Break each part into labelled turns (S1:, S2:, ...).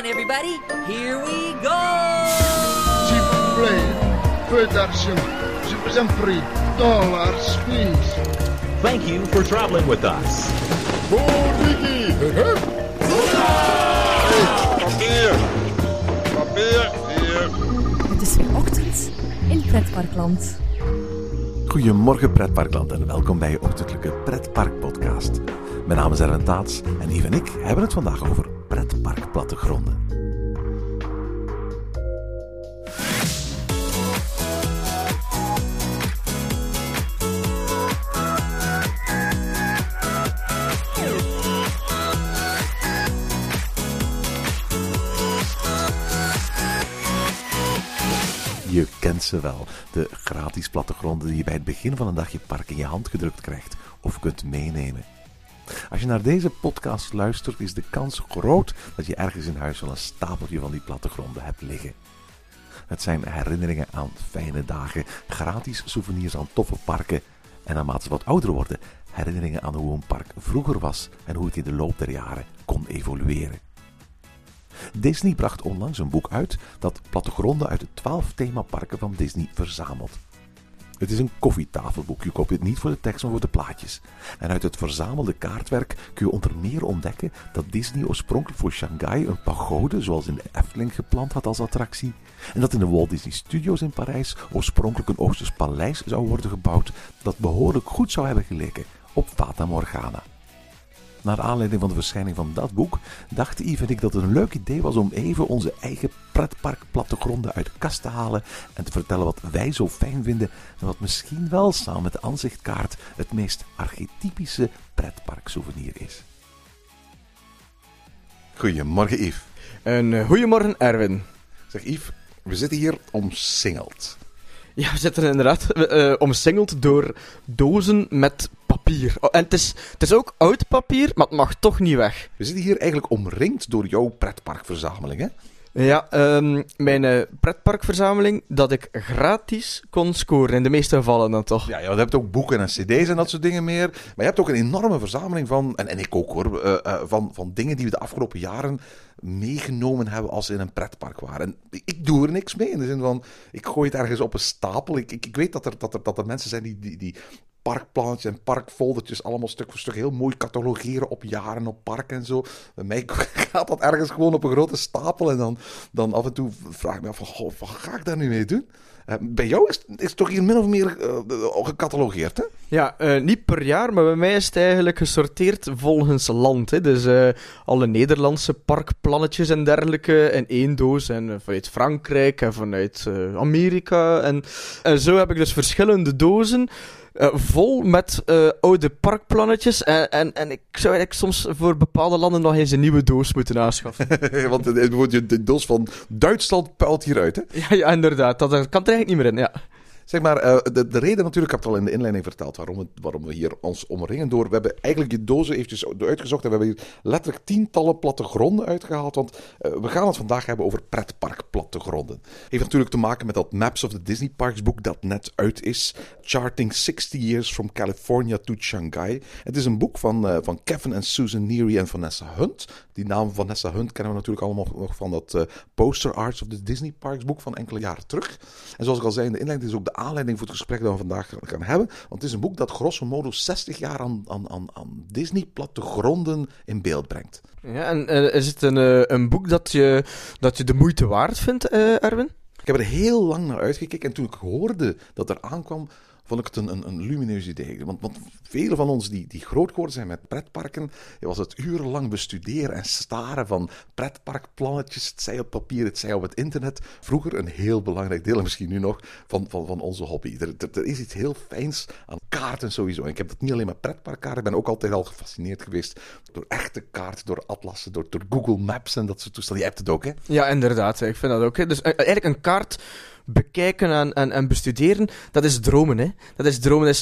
S1: on, everybody. Here we go!
S2: Vous en prie. Dollars, please.
S3: Thank you for traveling with us.
S4: Papier! Papier! Hier!
S5: Het is weer ochtend in Pretparkland.
S6: Goedemorgen pretparkland en welkom bij je ochtendelijke pretpark podcast. Mijn naam is Erwin Taats en Yves en ik hebben het vandaag over Je kent ze wel, de gratis plattegronden die je bij het begin van een dagje park in je hand gedrukt krijgt of kunt meenemen. Als je naar deze podcast luistert, is de kans groot dat je ergens in huis wel een stapeltje van die plattegronden hebt liggen. Het zijn herinneringen aan fijne dagen, gratis souvenirs aan toffe parken en naarmate ze wat ouder worden, herinneringen aan hoe een park vroeger was en hoe het in de loop der jaren kon evolueren. Disney bracht onlangs een boek uit dat plattegronden uit de 12 themaparken van Disney verzamelt. Het is een koffietafelboek. Je koopt het niet voor de tekst, maar voor de plaatjes. En uit het verzamelde kaartwerk kun je onder meer ontdekken dat Disney oorspronkelijk voor Shanghai een pagode, zoals in de Efteling, gepland had als attractie. En dat in de Walt Disney Studios in Parijs oorspronkelijk een Oosters paleis zou worden gebouwd dat behoorlijk goed zou hebben geleken op Fata Morgana. Naar aanleiding van de verschijning van dat boek dachten Yves en ik dat het een leuk idee was om even onze eigen pretparkplattegronden uit de kast te halen en te vertellen wat wij zo fijn vinden en wat misschien wel samen met de aanzichtkaart het meest archetypische pretparksouvenir is. Goedemorgen Yves.
S7: Een uh, goedemorgen, Erwin.
S6: Zeg Yves, we zitten hier omsingeld.
S7: Ja, we zitten inderdaad uh, omsingeld door dozen met papier. Oh, en het is, het is ook oud papier, maar het mag toch niet weg.
S6: We zitten hier eigenlijk omringd door jouw pretparkverzameling, hè?
S7: Ja, um, mijn uh, pretparkverzameling dat ik gratis kon scoren. In de meeste gevallen dan toch.
S6: Ja, je hebt ook boeken en cd's en dat soort dingen meer. Maar je hebt ook een enorme verzameling van, en, en ik ook hoor, uh, uh, van, van dingen die we de afgelopen jaren meegenomen hebben als ze in een pretpark waren. En ik doe er niks mee. In de zin van, ik gooi het ergens op een stapel. Ik, ik, ik weet dat er, dat, er, dat er mensen zijn die, die, die parkplannetjes en parkfoldertjes allemaal stuk voor stuk heel mooi catalogeren op jaren op park en zo. Bij mij gaat dat ergens gewoon op een grote stapel en dan, dan af en toe vraag ik me af van, goh, wat ga ik daar nu mee doen? Uh, bij jou is, is het toch hier min of meer uh, gecatalogeerd, hè?
S7: Ja, uh, niet per jaar, maar bij mij is het eigenlijk gesorteerd volgens land. Hè. Dus alle Nederlandse parkplannetjes en dergelijke in één doos. En vanuit Frankrijk en vanuit Amerika. En, en zo heb ik dus verschillende dozen. Uh, vol met uh, oude parkplannetjes. En, en, en ik zou eigenlijk soms voor bepaalde landen nog eens een nieuwe doos moeten aanschaffen.
S6: Want de, de doos van Duitsland puilt hieruit, hè?
S7: Ja, ja inderdaad. Dat, dat kan er eigenlijk niet meer in, ja.
S6: Zeg maar, uh, de, de reden natuurlijk, ik heb het al in de inleiding verteld, waarom, waarom we hier ons omringen door. We hebben eigenlijk die dozen eventjes uitgezocht en we hebben hier letterlijk tientallen plattegronden uitgehaald. Want uh, we gaan het vandaag hebben over pretparkplattegronden. Heeft natuurlijk te maken met dat Maps of the Disney Parks boek dat net uit is. Charting 60 Years from California to Shanghai. Het is een boek van, uh, van Kevin en Susan Neary en Vanessa Hunt. Die naam Vanessa Hunt kennen we natuurlijk allemaal nog van dat Poster Arts of the Disney Parks boek van enkele jaren terug. En zoals ik al zei in de inleiding, is ook de aanleiding voor het gesprek dat we vandaag gaan hebben. Want het is een boek dat grosso modo 60 jaar aan, aan, aan, aan Disney-plattegronden in beeld brengt.
S7: Ja, en uh, is het een, uh, een boek dat je, dat je de moeite waard vindt, uh, Erwin?
S6: Ik heb er heel lang naar uitgekeken en toen ik hoorde dat er aankwam, vond ik het een, een, lumineus idee. Want, want velen van ons die, die groot geworden zijn met pretparken, was het urenlang bestuderen en staren van pretparkplannetjes, het zij op papier, het zij op het internet. Vroeger een heel belangrijk deel, en misschien nu nog, van, van, van onze hobby. Er, is iets heel fijns aan kaarten sowieso. En ik heb dat niet alleen met pretparkkaarten, ik ben ook altijd al gefascineerd geweest door echte kaarten, door atlassen, door, Google Maps en dat soort toestanden. Je hebt het ook, hè?
S7: Ja, inderdaad. Ik vind dat ook. Hè. Dus eigenlijk een kaart bekijken en, en, en bestuderen, dat is dromen. Hè? Dat is dromen. Uh,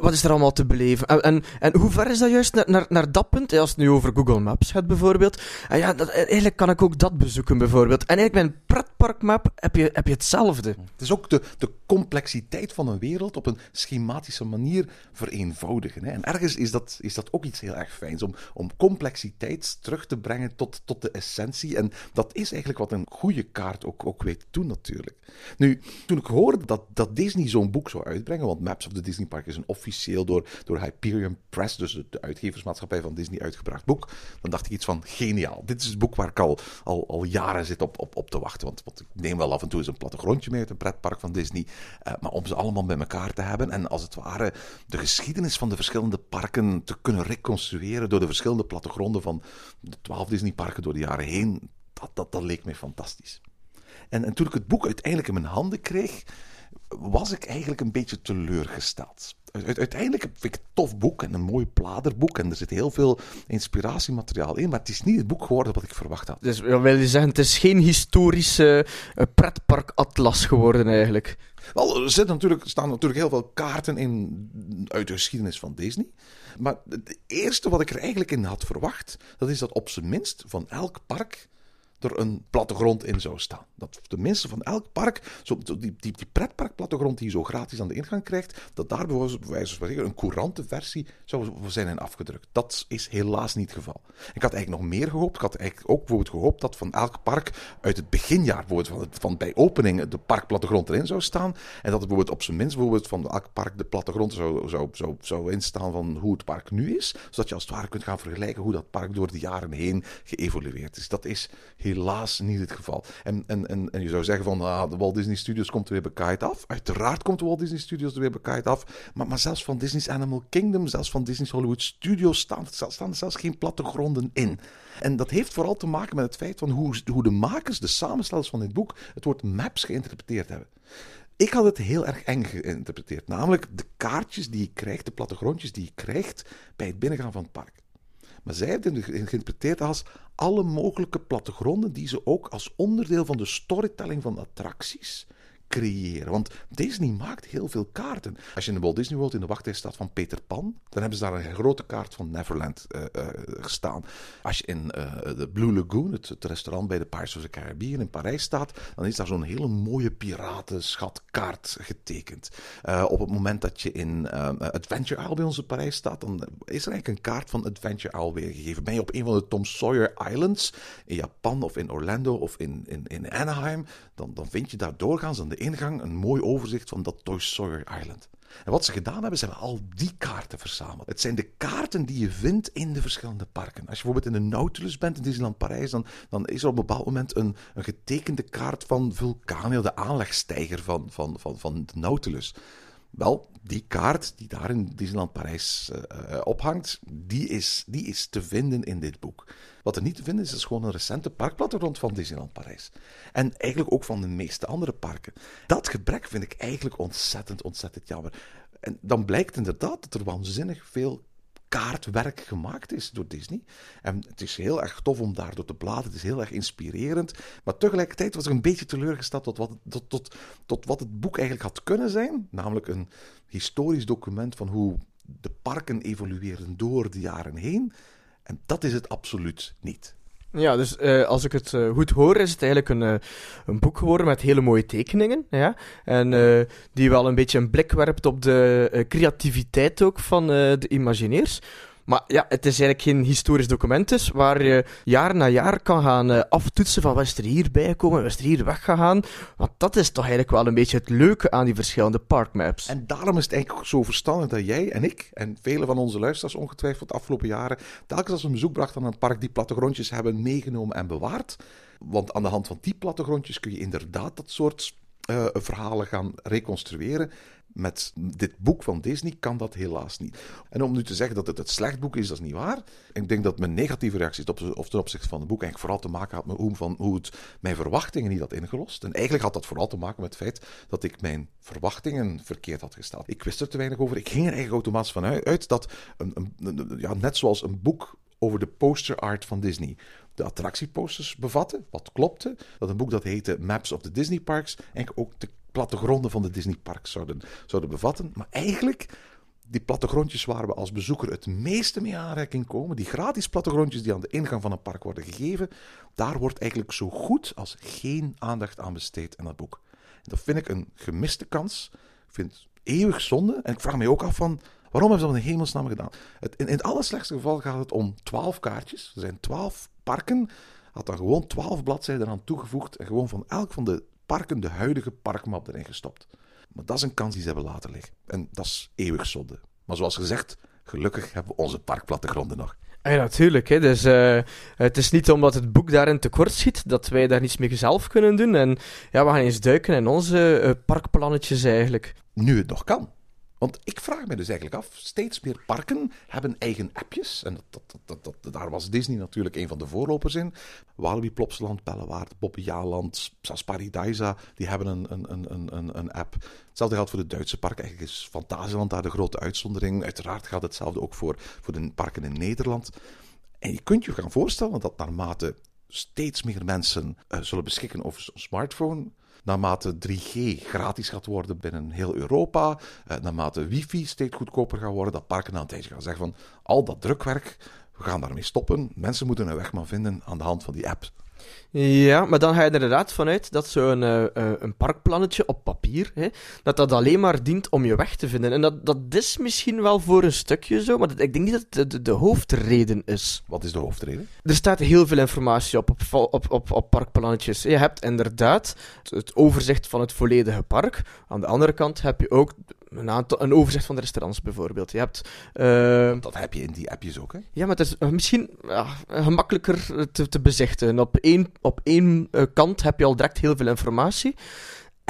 S7: wat is er allemaal te beleven? En, en, en hoe ver is dat juist naar, naar, naar dat punt? Als het nu over Google Maps gaat bijvoorbeeld. En ja, dat, eigenlijk kan ik ook dat bezoeken bijvoorbeeld. En eigenlijk mijn pretparkmap heb je, heb je hetzelfde.
S6: Het is ook de, de complexiteit van een wereld op een schematische manier vereenvoudigen. Hè. En ergens is dat, is dat ook iets heel erg fijns, om, om complexiteit terug te brengen tot, tot de essentie. En dat is eigenlijk wat een goede kaart ook, ook weet doen natuurlijk. Nu, toen ik hoorde dat, dat Disney zo'n boek zou uitbrengen, want Maps of the Disney Park is een officieel door, door Hyperion Press, dus de, uitgeversmaatschappij van Disney, uitgebracht boek, dan dacht ik iets van geniaal. Dit is het boek waar ik al, al, al jaren zit op, op, op te wachten. Want, want ik neem wel af en toe eens een plattegrondje mee uit een pretpark van Disney. eh, maar om ze allemaal bij elkaar te hebben en als het ware de geschiedenis van de verschillende parken te kunnen reconstrueren door de verschillende plattegronden van de twaalf Disneyparken door de jaren heen, dat, dat, dat leek mij fantastisch. En, en toen ik het boek uiteindelijk in mijn handen kreeg, was ik eigenlijk een beetje teleurgesteld. Uiteindelijk vind ik het een tof boek en een mooi bladerboek en er zit heel veel inspiratiemateriaal in, maar het is niet het boek geworden wat ik verwacht had.
S7: Dus wil je zeggen, het is geen historische eh, pretparkatlas geworden eigenlijk.
S6: Wel, er zitten natuurlijk, staan natuurlijk heel veel kaarten in uit de geschiedenis van Disney. Maar het eerste wat ik er eigenlijk in had verwacht, dat is dat op zijn minst van elk park er een plattegrond in zou staan. Dat tenminste van elk park, zo, die, die, die pretparkplattegrond die je zo gratis aan de ingang krijgt, dat daar bij wijze van een courante versie zou zijn in afgedrukt. Dat is helaas niet het geval. Ik had eigenlijk nog meer gehoopt. Ik had eigenlijk ook bijvoorbeeld gehoopt dat van elk park uit het beginjaar, bijvoorbeeld van, van bij opening, de parkplattegrond erin zou staan. En dat bijvoorbeeld op zijn minst bijvoorbeeld van elk park de plattegrond zou, zou, zou, zou instaan van hoe het park nu is. Zodat je als het ware kunt gaan vergelijken hoe dat park door de jaren heen geëvolueerd is. Dat is helaas niet het geval. En, en, en, en je zou zeggen van ah, de Walt Disney Studios komt er weer bekaaid af. Uiteraard komt de Walt Disney Studios er weer bekaaid af. Maar, maar zelfs van Disney's Animal Kingdom, zelfs van Disney's Hollywood Studios staan, staan er zelfs geen plattegronden in. En dat heeft vooral te maken met het feit van hoe, hoe de makers, de samenstellers van dit boek, het woord maps geïnterpreteerd hebben. Ik had het heel erg eng geïnterpreteerd. Namelijk de kaartjes die je krijgt, de plattegrondjes die je krijgt bij het binnengaan van het park. Maar zij hebben het geïnterpreteerd als alle mogelijke plattegronden die ze ook als onderdeel van de storytelling van attracties creëren. Want Disney maakt heel veel kaarten. Als je in de Walt Disney World in de wachtrij staat van Peter Pan, dan hebben ze daar een grote kaart van Neverland eh, eh, gestaan. Als je in eh, de Blue Lagoon, het, restaurant bij de Pirates of the Caribbean in Parijs staat, dan is daar zo'n hele mooie piratenschatkaart getekend. Op het moment dat je in Adventure Isle bij ons in Parijs staat, dan is er eigenlijk een kaart van Adventure Isle weergegeven. Ben je op een van de Tom Sawyer Islands in Japan of in Orlando of in, in, in Anaheim, dan, dan vind je daar doorgaans aan de ingang een mooi overzicht van dat Tom Sawyer Island. En wat ze gedaan hebben, ze hebben al die kaarten verzameld. Het zijn de kaarten die je vindt in de verschillende parken. Als je bijvoorbeeld in de Nautilus bent in Disneyland Parijs, dan, dan is er op een bepaald moment een, een getekende kaart van Vulcania, de aanlegstijger van, van, van, van de Nautilus. Wel, die kaart die daar in Disneyland Parijs eh, ophangt, die is, die is te vinden in dit boek. Wat er niet te vinden is, is gewoon een recente parkplattegrond van Disneyland Parijs. En eigenlijk ook van de meeste andere parken. Dat gebrek vind ik eigenlijk ontzettend, ontzettend jammer. En dan blijkt inderdaad dat er waanzinnig veel kaartwerk gemaakt is door Disney. En het is heel erg tof om daardoor te bladeren. Het is heel erg inspirerend. Maar tegelijkertijd was ik een beetje teleurgesteld tot wat, tot, tot, tot wat het boek eigenlijk had kunnen zijn. Namelijk een historisch document van hoe de parken evolueerden door de jaren heen. En dat is het absoluut niet.
S7: Ja, dus eh, als ik het eh, goed hoor, is het eigenlijk een, eh, een boek geworden met hele mooie tekeningen. Ja? En die wel een beetje een blik werpt op de creativiteit ook van de Imagineers. Maar ja, het is eigenlijk geen historisch document dus, waar je jaar na jaar kan gaan eh, aftoetsen van wat is er hierbij gekomen, wat is er hier weggegaan. Want dat is toch eigenlijk wel een beetje het leuke aan die verschillende parkmaps.
S6: En daarom is het eigenlijk zo verstandig dat jij en ik en vele van onze luisteraars ongetwijfeld de afgelopen jaren telkens als we een bezoek brachten aan het park die plattegrondjes hebben meegenomen en bewaard. Want aan de hand van die plattegrondjes kun je inderdaad dat soort eh, verhalen gaan reconstrueren. Met dit boek van Disney kan dat helaas niet. En om nu te zeggen dat het het slecht boek is, dat is niet waar. Ik denk dat mijn negatieve reactie op, of ten opzichte van het boek eigenlijk vooral te maken had met hoe, het mijn verwachtingen niet had ingelost. En eigenlijk had dat vooral te maken met het feit dat ik mijn verwachtingen verkeerd had gesteld. Ik wist er te weinig over. Ik ging er eigenlijk automatisch van uit dat, een, een, een- ja, net zoals een boek over de poster art van Disney de attractieposters bevatte, wat klopte. Dat een boek dat heette Maps of the Disney Parks eigenlijk ook de plattegronden van de Disney Parks zouden, zouden bevatten. Maar eigenlijk die plattegrondjes waar we als bezoeker het meeste mee aanraking komen, die gratis plattegrondjes die aan de ingang van een park worden gegeven, daar wordt eigenlijk zo goed als geen aandacht aan besteed in dat boek. En dat vind ik een gemiste kans. Ik vind het eeuwig zonde. En ik vraag me ook af van, waarom hebben ze dat in hemelsnaam gedaan? Het, in, in het allerslechtste geval gaat het om 12 kaartjes. Er zijn 12 parken. Had dan gewoon 12 bladzijden aan toegevoegd en gewoon van elk van de parken de huidige parkmap erin gestopt. Maar dat is een kans die ze hebben laten liggen. En dat is eeuwig zonde. Maar zoals gezegd, gelukkig hebben we onze parkplattegronden nog.
S7: Ja, natuurlijk. Hè. Dus, eh, het is niet omdat het boek daarin tekort schiet dat wij daar niets mee zelf kunnen doen. En ja, we gaan eens duiken in onze eh, parkplannetjes eigenlijk.
S6: Nu het nog kan. Want ik vraag me dus eigenlijk af, steeds meer parken hebben eigen appjes. En dat, dat, dat, daar was Disney natuurlijk een van de voorlopers in. Walibi, Plopsaland, Bellewaard, Bobbejaanland, Paradisa, die hebben een, een, een, een, een app. Hetzelfde geldt voor de Duitse parken. Eigenlijk is Fantasieland daar de grote uitzondering. Uiteraard gaat hetzelfde ook voor, voor de parken in Nederland. En je kunt je gaan voorstellen dat naarmate steeds meer mensen uh, zullen beschikken over zo'n smartphone, naarmate 3G gratis gaat worden binnen heel Europa, uh, naarmate wifi steeds goedkoper gaat worden, dat parken aan een tijdje gaan zeggen van al dat drukwerk, we gaan daarmee stoppen. Mensen moeten een weg maar vinden aan de hand van die app.
S7: Ja, maar dan ga je er inderdaad vanuit dat zo'n uh, een parkplannetje op papier, hè, dat dat alleen maar dient om je weg te vinden. En dat, dat is misschien wel voor een stukje zo, maar dat, ik denk niet dat het de, de, de, hoofdreden is.
S6: Wat is de hoofdreden?
S7: Er staat heel veel informatie op, op, op, op, op parkplannetjes. Je hebt inderdaad het overzicht van het volledige park. Aan de andere kant heb je ook een, aantal, een overzicht van de restaurants bijvoorbeeld. Je hebt, uh,
S6: dat heb je in die appjes ook, hè?
S7: Ja, maar het is uh, misschien gemakkelijker te, te bezichten. Op één, op één kant heb je al direct heel veel informatie.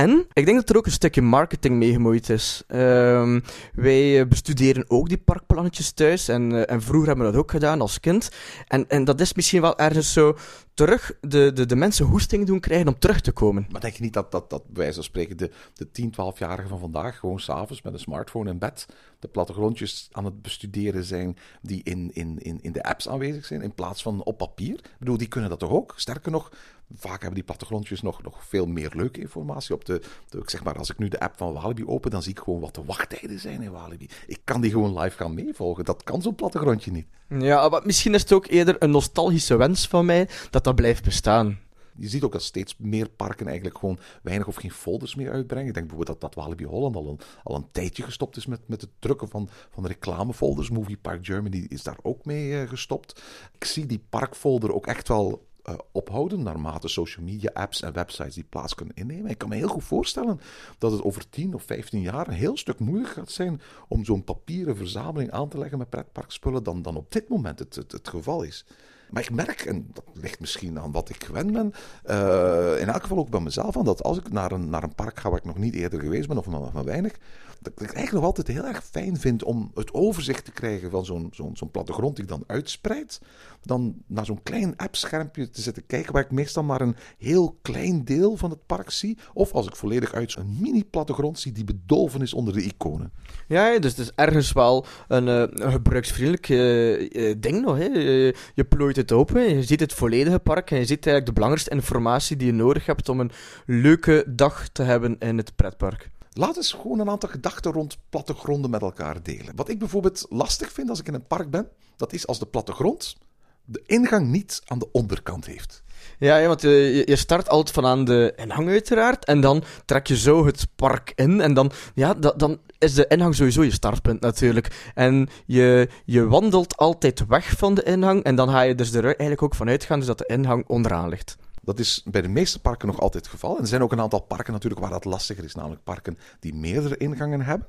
S7: En ik denk dat er ook een stukje marketing mee gemoeid is. Uh, wij bestuderen ook die parkplannetjes thuis. En, uh, en vroeger hebben we dat ook gedaan als kind. En, en dat is misschien wel ergens zo terug de, de, de mensen hoesting doen krijgen om terug te komen.
S6: Maar denk je niet dat, dat, dat wijze van spreken de, de 10, 12-jarigen van vandaag gewoon s'avonds met een smartphone in bed de plattegrondjes aan het bestuderen zijn die in, in, in, in de apps aanwezig zijn in plaats van op papier? Ik bedoel, die kunnen dat toch ook? Sterker nog, vaak hebben die plattegrondjes nog, nog veel meer leuke informatie. Op de, zeg maar, als ik nu de app van Walibi open, dan zie ik gewoon wat de wachttijden zijn in Walibi. Ik kan die gewoon live gaan meevolgen. Dat kan zo'n plattegrondje niet.
S7: Ja, maar misschien is het ook eerder een nostalgische wens van mij dat dat blijft bestaan.
S6: Je ziet ook dat steeds meer parken eigenlijk gewoon weinig of geen folders meer uitbrengen. Ik denk bijvoorbeeld dat, dat Walibi Holland al een, al een tijdje gestopt is met, met het drukken van, van reclamefolders. Movie Park Germany is daar ook mee uh, gestopt. Ik zie die parkfolder ook echt wel uh, ophouden naarmate social media apps en websites die plaats kunnen innemen. Ik kan me heel goed voorstellen dat het over 10 of 15 jaar een heel stuk moeilijker gaat zijn om zo'n papieren verzameling aan te leggen met pretparkspullen dan, dan op dit moment het, het geval is. Maar ik merk, en dat ligt misschien aan wat ik gewend ben, uh, in elk geval ook bij mezelf, dat als ik naar een, naar een park ga waar ik nog niet eerder geweest ben, of maar, maar weinig, dat ik het eigenlijk nog altijd heel erg fijn vind om het overzicht te krijgen van zo'n zo'n zo'n plattegrond die ik dan uitspreid, dan naar zo'n klein appschermpje te zitten kijken waar ik meestal maar een heel klein deel van het park zie, of als ik volledig uit een mini-plattegrond zie die bedolven is onder de iconen.
S7: Ja, dus het is ergens wel een, een gebruiksvriendelijk uh, ding nog. Hè. Je, je plooit open, je ziet het volledige park en je ziet eigenlijk de belangrijkste informatie die je nodig hebt om een leuke dag te hebben in het pretpark.
S6: Laat eens gewoon een aantal gedachten rond plattegronden met elkaar delen. Wat ik bijvoorbeeld lastig vind als ik in een park ben, dat is als de plattegrond de ingang niet aan de onderkant heeft.
S7: Ja, want je, je start altijd van aan de ingang uiteraard. En dan trek je zo het park in. En dan, ja, da, dan is de ingang sowieso je startpunt natuurlijk. En je, je wandelt altijd weg van de ingang. En dan ga je dus er eigenlijk ook vanuit gaan dus dat de ingang onderaan ligt.
S6: Dat is bij de meeste parken nog altijd het geval. En er zijn ook een aantal parken natuurlijk waar dat lastiger is, namelijk parken die meerdere ingangen hebben.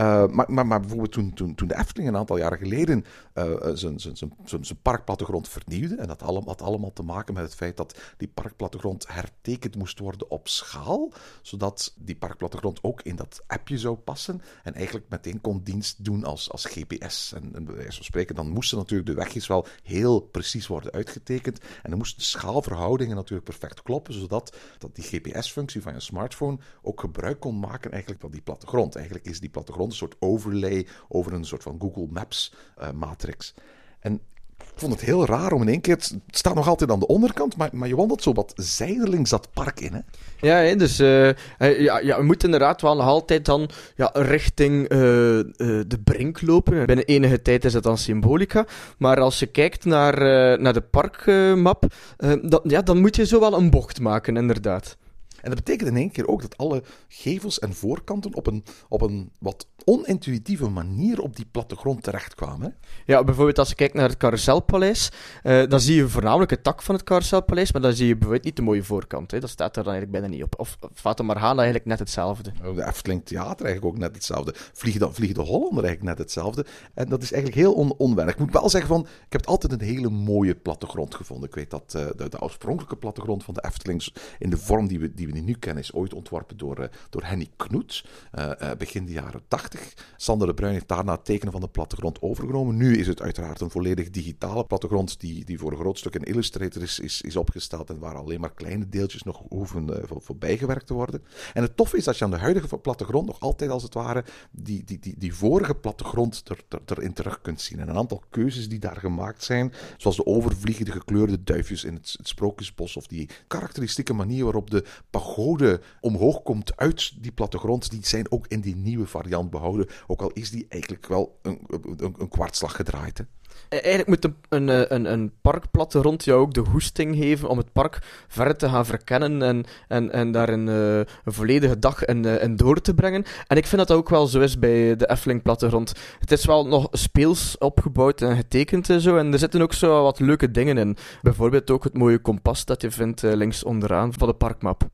S6: Uh, maar, maar, bijvoorbeeld toen, toen, toen de Efteling een aantal jaren geleden uh, zijn, zijn, zijn, parkplattegrond vernieuwde, en dat allemaal, had allemaal te maken met het feit dat die parkplattegrond hertekend moest worden op schaal, zodat die parkplattegrond ook in dat appje zou passen en eigenlijk meteen kon dienst doen als, als GPS. En, en bij wijze van spreken, dan moesten natuurlijk de wegjes wel heel precies worden uitgetekend en dan moesten de schaalverhoudingen natuurlijk perfect kloppen, zodat dat die GPS-functie van je smartphone ook gebruik kon maken eigenlijk van die plattegrond. Eigenlijk is die plattegrond een soort overlay over een soort van Google Maps uh, matrix. En Ik vond het heel raar om in één keer... Het staat nog altijd aan de onderkant, maar, maar je wandelt zo wat zijdelings dat park in, hè?
S7: Ja, dus eh, eh, ja, ja, we moeten inderdaad wel nog altijd dan ja, richting eh, eh, de brink lopen. Binnen enige tijd is het dan symbolica. Maar als je kijkt naar, eh, naar de parkmap, eh, ja, dan moet je zo wel een bocht maken, inderdaad.
S6: En dat betekent in één keer ook dat alle gevels en voorkanten op een, op een wat onintuïtieve manier op die plattegrond terechtkwamen. hè.
S7: Ja, bijvoorbeeld als je kijkt naar het Carouselpaleis, eh, dan zie je voornamelijk het tak van het Carouselpaleis, maar dan zie je bijvoorbeeld niet de mooie voorkant. Hè. Dat staat er dan eigenlijk bijna niet op. Of Fata Morgana eigenlijk net hetzelfde.
S6: De Efteling Theater eigenlijk ook net hetzelfde. Vliegen de, de Hollander eigenlijk net hetzelfde. En dat is eigenlijk heel on, onwennig. Ik moet wel zeggen van, ik heb altijd een hele mooie plattegrond gevonden. Ik weet dat eh, de, de oorspronkelijke plattegrond van de Eftelings in de vorm die we, die we nu kennen, is ooit ontworpen door, eh, door Henny Knoet. eh, eh, begin de jaren 80. Sander de Bruin heeft daarna het tekenen van de plattegrond overgenomen. Nu is het uiteraard een volledig digitale plattegrond die, die voor een groot stuk in Illustrator is, is, is opgesteld en waar alleen maar kleine deeltjes nog hoeven voor, bijgewerkt te worden. En het tof is dat je aan de huidige plattegrond nog altijd als het ware die, die, die, die vorige plattegrond er, er, erin terug kunt zien. En een aantal keuzes die daar gemaakt zijn, zoals de overvliegende gekleurde duifjes in het, het Sprookjesbos of die karakteristieke manier waarop de pagode omhoog komt uit die plattegrond, die zijn ook in die nieuwe variant behouden. Ook al is die eigenlijk wel een, een, een kwartslag gedraaid. Hè.
S7: Eh, Eigenlijk moet een, een, eh, een, een parkplattegrond jou ook de hoesting geven om het park verder te gaan verkennen en, en, en daar een, eh, een volledige dag in, eh, door te brengen. En ik vind dat dat ook wel zo is bij de Efteling plattegrond. Het is wel nog speels opgebouwd en getekend en zo, en er zitten ook zo wat leuke dingen in. Bijvoorbeeld ook het mooie kompas dat je vindt eh, links onderaan van de parkmap.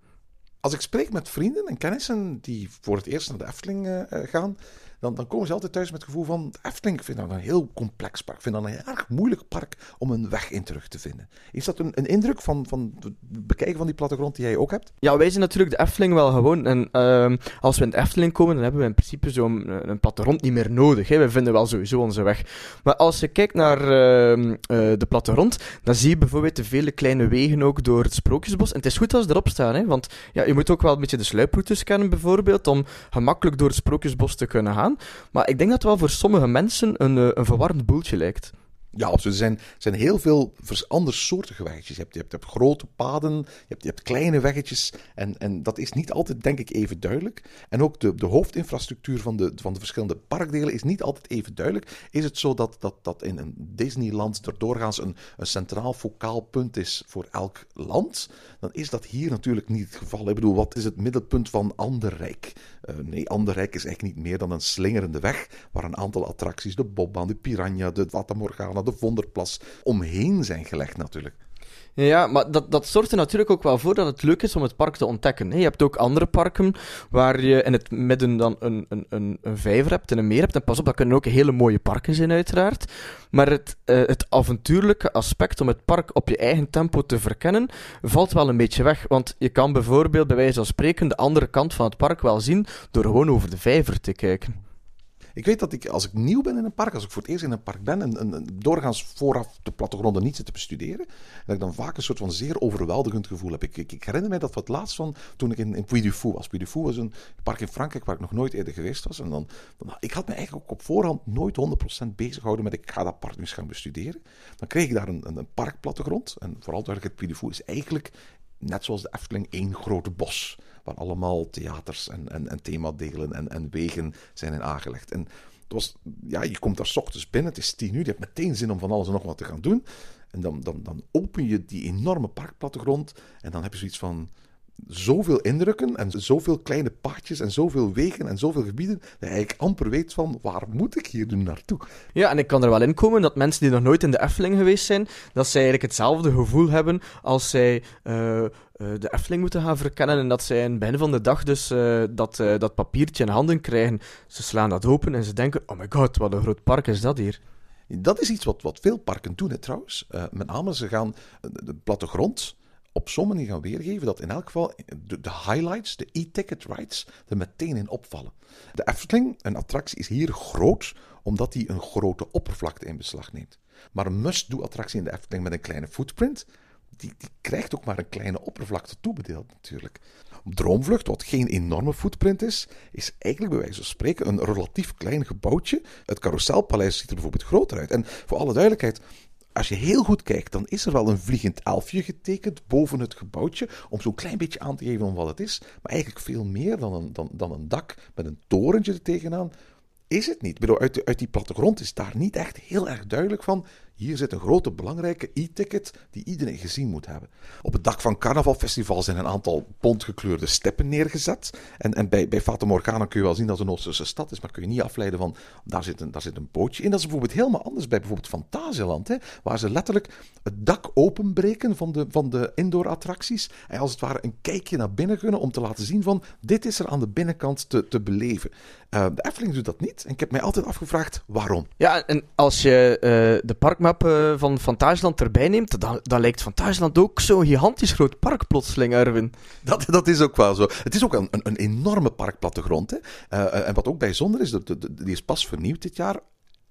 S6: Als ik spreek met vrienden en kennissen die voor het eerst naar de Efteling eh, eh, gaan, dan, dan komen ze altijd thuis met het gevoel van... Efteling, ik vind dat een heel complex park. Vind dat een erg moeilijk park om een weg in terug te vinden. Is dat een, een indruk van, van het bekijken van die plattegrond die jij ook hebt?
S7: Ja, wij zijn natuurlijk de Efteling wel gewoon. En ehm, als we in de Efteling komen, dan hebben we in principe zo'n een plattegrond niet meer nodig. Hè. We vinden wel sowieso onze weg. Maar als je kijkt naar ehm, eh, de plattegrond, dan zie je bijvoorbeeld de vele kleine wegen ook door het Sprookjesbos. En het is goed als ze erop staan, hè, want ja, je moet ook wel een beetje de sluiproutes kennen bijvoorbeeld, om gemakkelijk door het Sprookjesbos te kunnen gaan. Maar ik denk dat het wel voor sommige mensen een, eh, een verwarrend boeltje lijkt.
S6: Ja, absoluut. Er zijn, zijn heel veel andersoortige weggetjes. Je hebt, je, hebt, je hebt grote paden, je hebt, je hebt kleine weggetjes. En, en dat is niet altijd, denk ik, even duidelijk. En ook de, de hoofdinfrastructuur van de, van de verschillende parkdelen is niet altijd even duidelijk. Is het zo dat, dat, dat in een Disneyland er doorgaans een, een centraal focaal punt is voor elk land? Dan is dat hier natuurlijk niet het geval. Ik bedoel, wat is het middelpunt van Anderrijk? Eh, nee, Anderrijk is eigenlijk niet meer dan een slingerende weg waar een aantal attracties, de Bobbaan, de Piranha, de Fata Morgana, de Vonderplas, omheen zijn gelegd natuurlijk.
S7: Ja, maar dat, dat zorgt er natuurlijk ook wel voor dat het leuk is om het park te ontdekken. Je hebt ook andere parken waar je in het midden dan een, een, een, een vijver hebt en een meer hebt. En pas op, dat kunnen ook hele mooie parken zijn, uiteraard. Maar het, eh, het avontuurlijke aspect om het park op je eigen tempo te verkennen, valt wel een beetje weg. Want je kan bijvoorbeeld, bij wijze van spreken, de andere kant van het park wel zien door gewoon over de vijver te kijken.
S6: Ik weet dat ik, als ik nieuw ben in een park, als ik voor het eerst in een park ben, en, doorgaans vooraf de plattegronden niet zit te bestuderen, dat ik dan vaak een soort van zeer overweldigend gevoel heb. Ik, ik, herinner mij dat het laatst van toen ik in, in Puy du Fou was. Puy du Fou was een park in Frankrijk waar ik nog nooit eerder geweest was. En dan, dan, ik had me eigenlijk ook op voorhand nooit 100% bezig gehouden met ik ga dat park nu eens gaan bestuderen. Dan kreeg ik daar een, een, een parkplattegrond. En vooral duidelijk, het Puy du Fou is eigenlijk net zoals de Efteling één grote bos. Waar allemaal theaters en, en, en themadelen en, en wegen zijn in aangelegd. En het was, ja, je komt daar 's ochtends binnen, het is tien uur, je hebt meteen zin om van alles en nog wat te gaan doen. En dan, dan, dan open je die enorme parkplattegrond en dan heb je zoiets van zoveel indrukken en zoveel kleine paadjes en zoveel wegen en zoveel gebieden, dat je eigenlijk amper weet van waar moet ik hier nu naartoe.
S7: Ja, en ik kan er wel in komen dat mensen die nog nooit in de Efteling geweest zijn, dat zij eigenlijk hetzelfde gevoel hebben als zij eh, eh, de Efteling moeten gaan verkennen en dat zij in het begin van de dag dus eh, dat, dat papiertje in handen krijgen. Ze slaan dat open en ze denken, oh my god, wat een groot park is dat hier.
S6: Dat is iets wat, wat veel parken doen, hè, trouwens. Met name, ze gaan de, de plattegrond op zo'n manier gaan weergeven dat in elk geval de, highlights, de e-ticket rides, er meteen in opvallen. De Efteling, een attractie, is hier groot omdat hij een grote oppervlakte in beslag neemt. Maar een must-do-attractie in de Efteling met een kleine footprint, die, die krijgt ook maar een kleine oppervlakte toebedeeld natuurlijk. Droomvlucht, wat geen enorme footprint is, is eigenlijk bij wijze van spreken een relatief klein gebouwtje. Het Carouselpaleis ziet er bijvoorbeeld groter uit. En voor alle duidelijkheid, Als je heel goed kijkt, dan is er wel een vliegend elfje getekend boven het gebouwtje, om zo'n klein beetje aan te geven om wat het is. Maar eigenlijk veel meer dan een, dan, dan een dak met een torentje er tegenaan, is het niet. Ik bedoel, uit, de- uit die plattegrond is daar niet echt heel erg duidelijk van. Hier zit een grote belangrijke e-ticket die iedereen gezien moet hebben. Op het dak van carnavalfestival zijn een aantal bontgekleurde steppen neergezet. En, en bij, bij Fata Morgana kun je wel zien dat het een Oosterse stad is, maar kun je niet afleiden van daar zit, een, daar zit een bootje in. Dat is bijvoorbeeld helemaal anders bij bijvoorbeeld Fantasieland, hè, waar ze letterlijk het dak openbreken van de, van de indoor attracties. En als het ware een kijkje naar binnen gunnen om te laten zien van dit is er aan de binnenkant te, te beleven. Eh, de Efteling doet dat niet. En ik heb mij altijd afgevraagd waarom.
S7: Ja, en als je eh, de eh, van Fantasieland erbij neemt, dan, dan lijkt Fantasieland ook zo'n gigantisch groot park plotseling, Erwin.
S6: Dat, dat is ook wel zo. Het is ook een, een, een enorme parkplattegrond. Hè? Eh, en wat ook bijzonder is, die is pas vernieuwd dit jaar.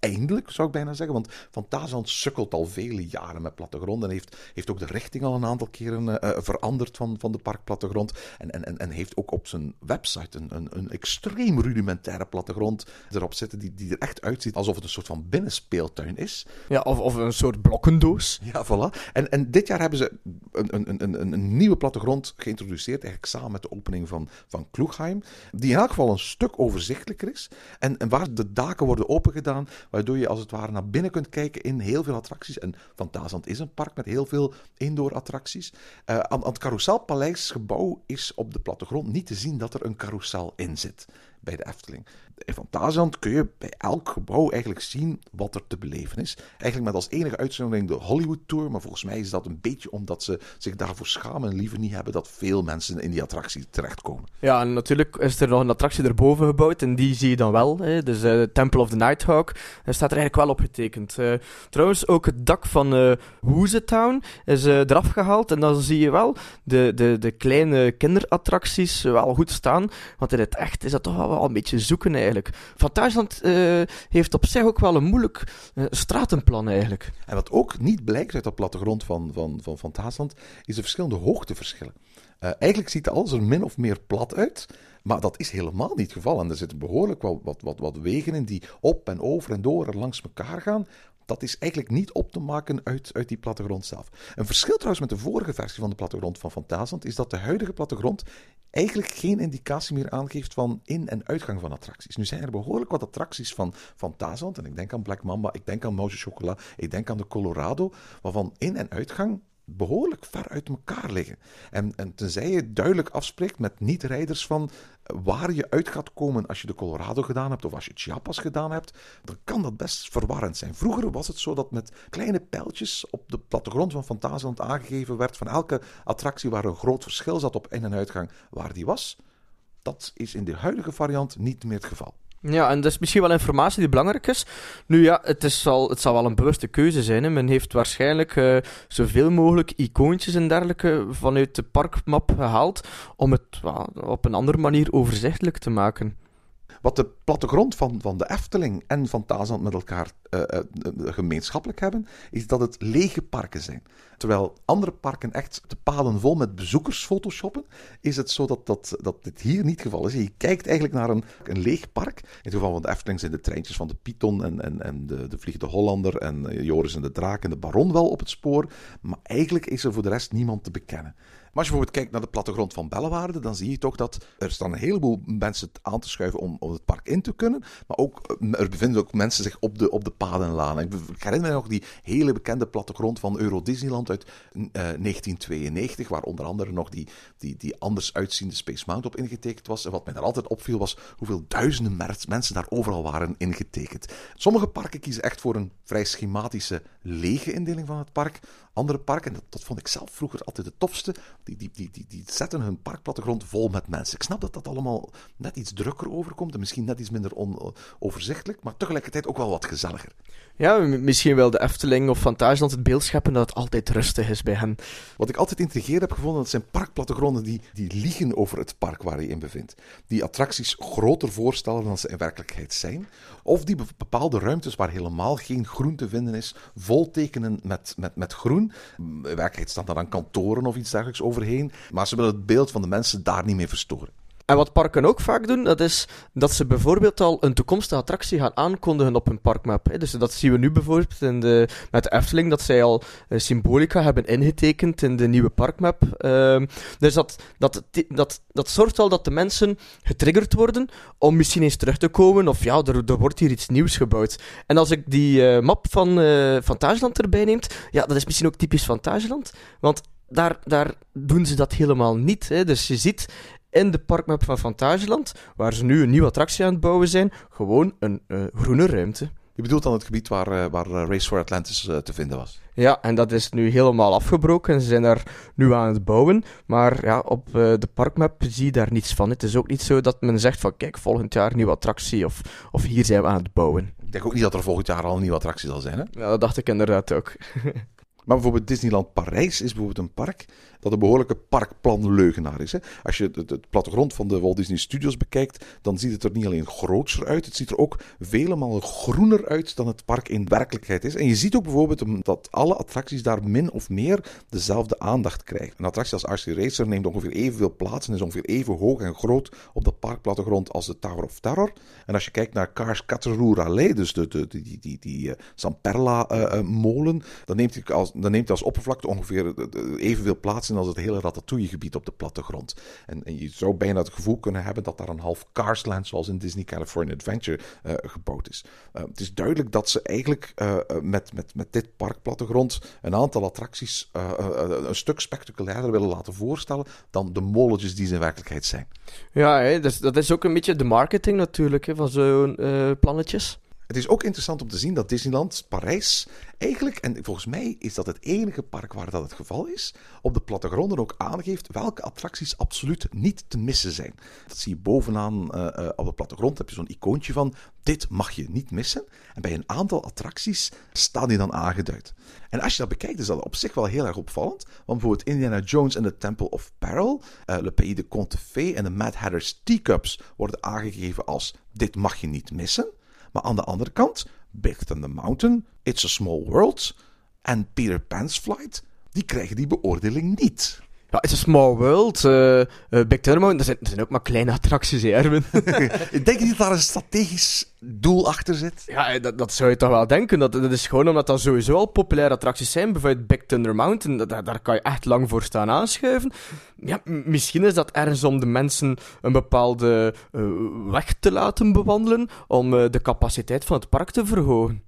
S6: Eindelijk, zou ik bijna zeggen. Want Fantasieland sukkelt al vele jaren met plattegrond. En heeft, heeft ook de richting al een aantal keren eh, eh, veranderd van, van de parkplattegrond. En, en, en, en heeft ook op zijn website een, een, een extreem rudimentaire plattegrond erop zitten. Die, die er echt uitziet alsof het een soort van binnenspeeltuin is.
S7: Ja, of, of een soort blokkendoos.
S6: Ja, voilà. En, en dit jaar hebben ze een, een, een, een, een nieuwe plattegrond geïntroduceerd, eigenlijk samen met de opening van, van Kloegheim, die in elk geval een stuk overzichtelijker is en, en waar de daken worden opengedaan, waardoor je als het ware naar binnen kunt kijken in heel veel attracties. En Fantasieland is een park met heel veel indoor attracties. Eh, aan, aan het Carouselpaleisgebouw is op de plattegrond niet te zien dat er een carousel in zit bij de Efteling. In Fantasieland kun je bij elk gebouw eigenlijk zien wat er te beleven is. Eigenlijk met als enige uitzondering de Hollywood Tour, maar volgens mij is dat een beetje omdat ze zich daarvoor schamen en liever niet hebben dat veel mensen in die attractie terechtkomen.
S7: Ja, en natuurlijk is er nog een attractie erboven gebouwd en die zie je dan wel. Hè. Dus eh Temple of the Nighthawk eh, staat er eigenlijk wel op getekend. Eh, trouwens, ook het dak van eh Woezetown is eraf gehaald en dan zie je wel de, de, de kleine kinderattracties wel goed staan. Want in het echt is dat toch wel, wel een beetje zoeken eigenlijk. Fantasieland eh heeft op zich ook wel een moeilijk eh, stratenplan eigenlijk.
S6: En wat ook niet blijkt uit dat plattegrond van, van, van Fantasieland, is de verschillende hoogteverschillen. Eh, eigenlijk ziet alles er min of meer plat uit, maar dat is helemaal niet het geval. En er zitten behoorlijk wel wat, wat, wat wegen in die op en over en door en langs elkaar gaan. Dat is eigenlijk niet op te maken uit, uit die plattegrond zelf. Een verschil trouwens met de vorige versie van de plattegrond van Fantasieland is dat de huidige plattegrond eigenlijk geen indicatie meer aangeeft van in- en uitgang van attracties. Nu zijn er behoorlijk wat attracties van Fantasieland, en ik denk aan Black Mamba, ik denk aan Mouse Chocolat, ik denk aan de Colorado, waarvan in- en uitgang behoorlijk ver uit elkaar liggen. En, en tenzij je duidelijk afspreekt met niet-rijders van waar je uit gaat komen als je de Colorado gedaan hebt of als je Chiapas gedaan hebt, dan kan dat best verwarrend zijn. Vroeger was het zo dat met kleine pijltjes op de plattegrond van Fantasieland aangegeven werd van elke attractie waar een groot verschil zat op in- en uitgang waar die was. Dat is in de huidige variant niet meer het geval.
S7: Ja, en dat is misschien wel informatie die belangrijk is. Nu ja, het, is al, het zal wel een bewuste keuze zijn. Hè. Men heeft waarschijnlijk eh, zoveel mogelijk icoontjes en dergelijke vanuit de parkmap gehaald om het op een andere manier overzichtelijk te maken.
S6: Wat de plattegrond van, van de Efteling en van Fantasieland met elkaar eh, eh, gemeenschappelijk hebben, is dat het lege parken zijn. Terwijl andere parken echt de paden vol met bezoekers photoshoppen, is het zo dat, dat, dat dit hier niet het geval is. Je kijkt eigenlijk naar een, een leeg park. In het geval van de Efteling zijn de treintjes van de Python en, en, en de, de Vliegende Hollander en eh, Joris en de Draak en de Baron wel op het spoor. Maar eigenlijk is er voor de rest niemand te bekennen. Maar als je bijvoorbeeld kijkt naar de plattegrond van Bellewaarde, dan zie je toch dat er staan een heleboel mensen aan te schuiven om, om het park in te kunnen. Maar ook, eh, er bevinden ook mensen zich op de, op de paden en lanen. Ik herinner me nog die hele bekende plattegrond van Euro Disneyland uit eh, 1992, waar onder andere nog die, die, die anders uitziende Space Mountain op ingetekend was. En wat mij daar altijd opviel was hoeveel duizenden mensen daar overal waren ingetekend. Sommige parken kiezen echt voor een vrij schematische lege indeling van het park. Andere parken, en dat, dat vond ik zelf vroeger altijd het tofste, die, die, die, die, die zetten hun parkplattegrond vol met mensen. Ik snap dat dat allemaal net iets drukker overkomt en misschien net iets minder on- overzichtelijk, maar tegelijkertijd ook wel wat gezelliger.
S7: Ja, misschien wil de Efteling of Fantasieland het beeld scheppen dat het altijd rustig is bij hen.
S6: Wat ik altijd intrigerend heb gevonden, dat zijn parkplattegronden die, die liegen over het park waar je in bevindt. Die attracties groter voorstellen dan ze in werkelijkheid zijn. Of die be- bepaalde ruimtes waar helemaal geen groen te vinden is, vol tekenen met, met, met groen. In werkelijkheid staan daar dan kantoren of iets dergelijks overheen. Maar ze willen het beeld van de mensen daar niet mee verstoren.
S7: En wat parken ook vaak doen, dat is dat ze bijvoorbeeld al een toekomstige attractie gaan aankondigen op hun parkmap. Hè. Dus dat zien we nu bijvoorbeeld in de, met Efteling, dat zij al eh, symbolica hebben ingetekend in de nieuwe parkmap. Ehm, dus dat, dat, dat, dat zorgt al dat de mensen getriggerd worden om misschien eens terug te komen, of ja, er, wordt hier iets nieuws gebouwd. En als ik die eh, map van uh, Fantageland erbij neemt, ja, dat is misschien ook typisch Fantageland, want daar, daar doen ze dat helemaal niet. Hè. Dus je ziet in de parkmap van Fantageland, waar ze nu een nieuwe attractie aan het bouwen zijn, gewoon een uh, groene ruimte.
S6: Je bedoelt dan het gebied waar, uh, waar Race for Atlantis te vinden was?
S7: Ja, en dat is nu helemaal afgebroken. en Ze zijn daar nu aan het bouwen. Maar ja, op de parkmap zie je daar niets van. Het is ook niet zo dat men zegt van kijk, volgend jaar nieuwe attractie of, of hier zijn we aan het bouwen.
S6: Ik denk ook niet dat er volgend jaar al een nieuwe attractie zal zijn, hè?
S7: Ja, dat dacht ik inderdaad ook.
S6: Maar bijvoorbeeld Disneyland Parijs is bijvoorbeeld een park dat een behoorlijke parkplanleugenaar is. Hè. Als je het, plattegrond van de Walt Disney Studios bekijkt, dan ziet het er niet alleen grootser uit, het ziet er ook vele malen groener uit dan het park in werkelijkheid is. En je ziet ook bijvoorbeeld dat alle attracties daar min of meer dezelfde aandacht krijgen. Een attractie als RC Racer neemt ongeveer evenveel plaats en is ongeveer even hoog en groot op dat parkplattegrond als de Tower of Terror. En als je kijkt naar Cars Cateroux Rallye, dus de, de, die, die, die, uh, Zamperla-molen, uh, dan neemt hij als, dan neemt hij als oppervlakte ongeveer evenveel plaats als het hele Ratatouille-gebied op de plattegrond. En, en, je zou bijna het gevoel kunnen hebben dat daar een half Carsland, zoals in Disney California Adventure, uh, gebouwd is. Uh, het is duidelijk dat ze eigenlijk uh, met, met, met dit parkplattegrond een aantal attracties een stuk spectaculairder willen laten voorstellen dan de molletjes die ze in werkelijkheid zijn.
S7: Ja, hè, dus dat is ook een beetje de marketing natuurlijk hè, van zo'n plannetjes.
S6: Het is ook interessant om te zien dat Disneyland Parijs eigenlijk, en volgens mij is dat het enige park waar dat het geval is, op de plattegronden ook aangeeft welke attracties absoluut niet te missen zijn. Dat zie je bovenaan uh, uh, op de plattegrond, heb je zo'n icoontje van dit mag je niet missen. En bij een aantal attracties staan die dan aangeduid. En als je dat bekijkt, is dat op zich wel heel erg opvallend. Want bijvoorbeeld Indiana Jones en the Temple of Peril, uh, Le Pays de Conte Fées en de Mad Hatter's Teacups worden aangegeven als dit mag je niet missen. Maar aan de andere kant, Big Thunder Mountain, It's a Small World en Peter Pan's Flight, die krijgen die beoordeling niet.
S7: Ja, It's a Small World, uh, uh, Big Thunder Mountain, dat zijn, dat zijn ook maar kleine attracties, hè, Erwin.
S6: Ik denk niet dat daar een strategisch doel achter zit.
S7: Ja, dat, dat zou je toch wel denken. Dat, dat is gewoon omdat dat sowieso al populaire attracties zijn. Bijvoorbeeld Big Thunder Mountain, daar kan je echt lang voor staan aanschuiven. Ja, misschien is dat ergens om de mensen een bepaalde uh, weg te laten bewandelen, om de capaciteit van het park te verhogen.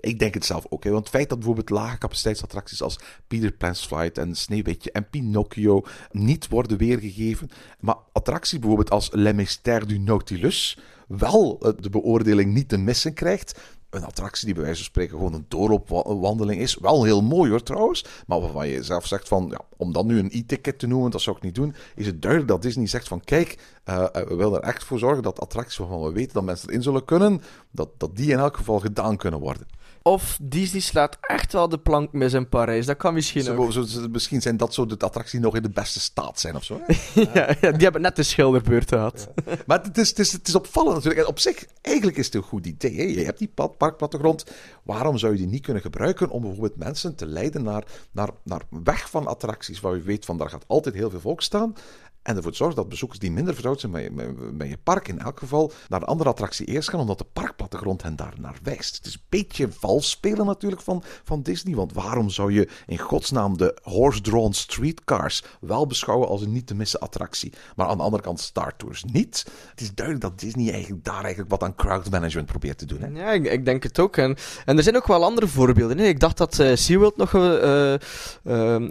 S6: Ik denk het zelf ook. Want het feit dat bijvoorbeeld lage capaciteitsattracties als Peter Pan's Flight en Sneeuwwitje en Pinocchio niet worden weergegeven, maar attracties bijvoorbeeld als Le Mystère du Nautilus wel de beoordeling niet te missen krijgt, een attractie die bij wijze van spreken gewoon een doorloopwandeling is. Wel heel mooi hoor trouwens. Maar waarvan je zelf zegt van, ja, om dan nu een e-ticket te noemen, dat zou ik niet doen. Is het duidelijk dat Disney zegt van, kijk, uh, we willen er echt voor zorgen dat attracties waarvan we weten dat mensen erin zullen kunnen, dat, dat die in elk geval gedaan kunnen worden.
S7: Of Disney slaat echt wel de plank mis in Parijs. Dat kan misschien
S6: zo,
S7: ook.
S6: Zo, zo, misschien zijn dat zo de attracties die nog in de beste staat zijn of zo.
S7: ja, ja, die hebben net de schilderbeurt gehad.
S6: Ja. Maar het is, het, is, het is opvallend natuurlijk. En op zich, eigenlijk is het een goed idee. Hè? Je hebt die parkplattegrond. Waarom zou je die niet kunnen gebruiken om bijvoorbeeld mensen te leiden naar, naar, naar weg van attracties waar je weet van daar gaat altijd heel veel volk staan. En ervoor zorgt dat bezoekers die minder vertrouwd zijn met je, met, je, park in elk geval naar een andere attractie eerst gaan, omdat de parkplattegrond hen daar naar wijst. Het is een beetje vals spelen natuurlijk van, van Disney, want waarom zou je in godsnaam de horse-drawn streetcars wel beschouwen als een niet te missen attractie, maar aan de andere kant Star Tours niet? Het is duidelijk dat Disney eigenlijk daar eigenlijk wat aan crowd management probeert te doen. Hè?
S7: Ja, ik, ik, denk het ook. En, en er zijn ook wel andere voorbeelden. Hè. Ik dacht dat uh, SeaWorld nog uh,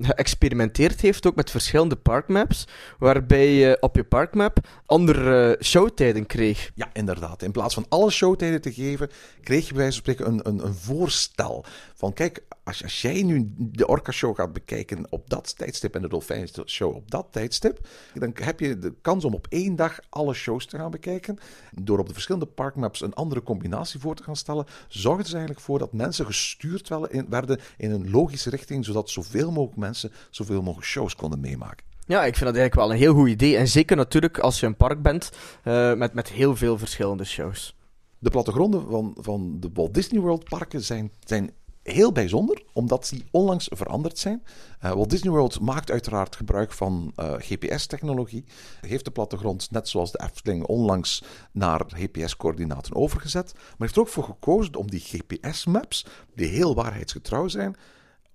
S7: geëxperimenteerd heeft, ook met verschillende parkmaps, waar waarbij je op je parkmap andere showtijden kreeg.
S6: Ja, inderdaad. In plaats van alle showtijden te geven, kreeg je bij wijze van spreken een, een, een voorstel. Van kijk, als, als jij nu de Orca-show gaat bekijken op dat tijdstip en de Dolfijn-show op dat tijdstip, dan heb je de kans om op één dag alle shows te gaan bekijken. Door op de verschillende parkmaps een andere combinatie voor te gaan stellen, zorgde ze eigenlijk voor dat mensen gestuurd werden in een logische richting, zodat zoveel mogelijk mensen zoveel mogelijk shows konden meemaken.
S7: Ja, ik vind dat eigenlijk wel een heel goed idee. En zeker natuurlijk als je een park bent uh, met, met heel veel verschillende shows.
S6: De plattegronden van, van de Walt Disney World parken zijn, zijn heel bijzonder, omdat die onlangs veranderd zijn. Uh, Walt Disney World maakt uiteraard gebruik van uh, GPS-technologie. Heeft de plattegrond, net zoals de Efteling, onlangs naar GPS-coördinaten overgezet. Maar heeft er ook voor gekozen om die GPS-maps, die heel waarheidsgetrouw zijn,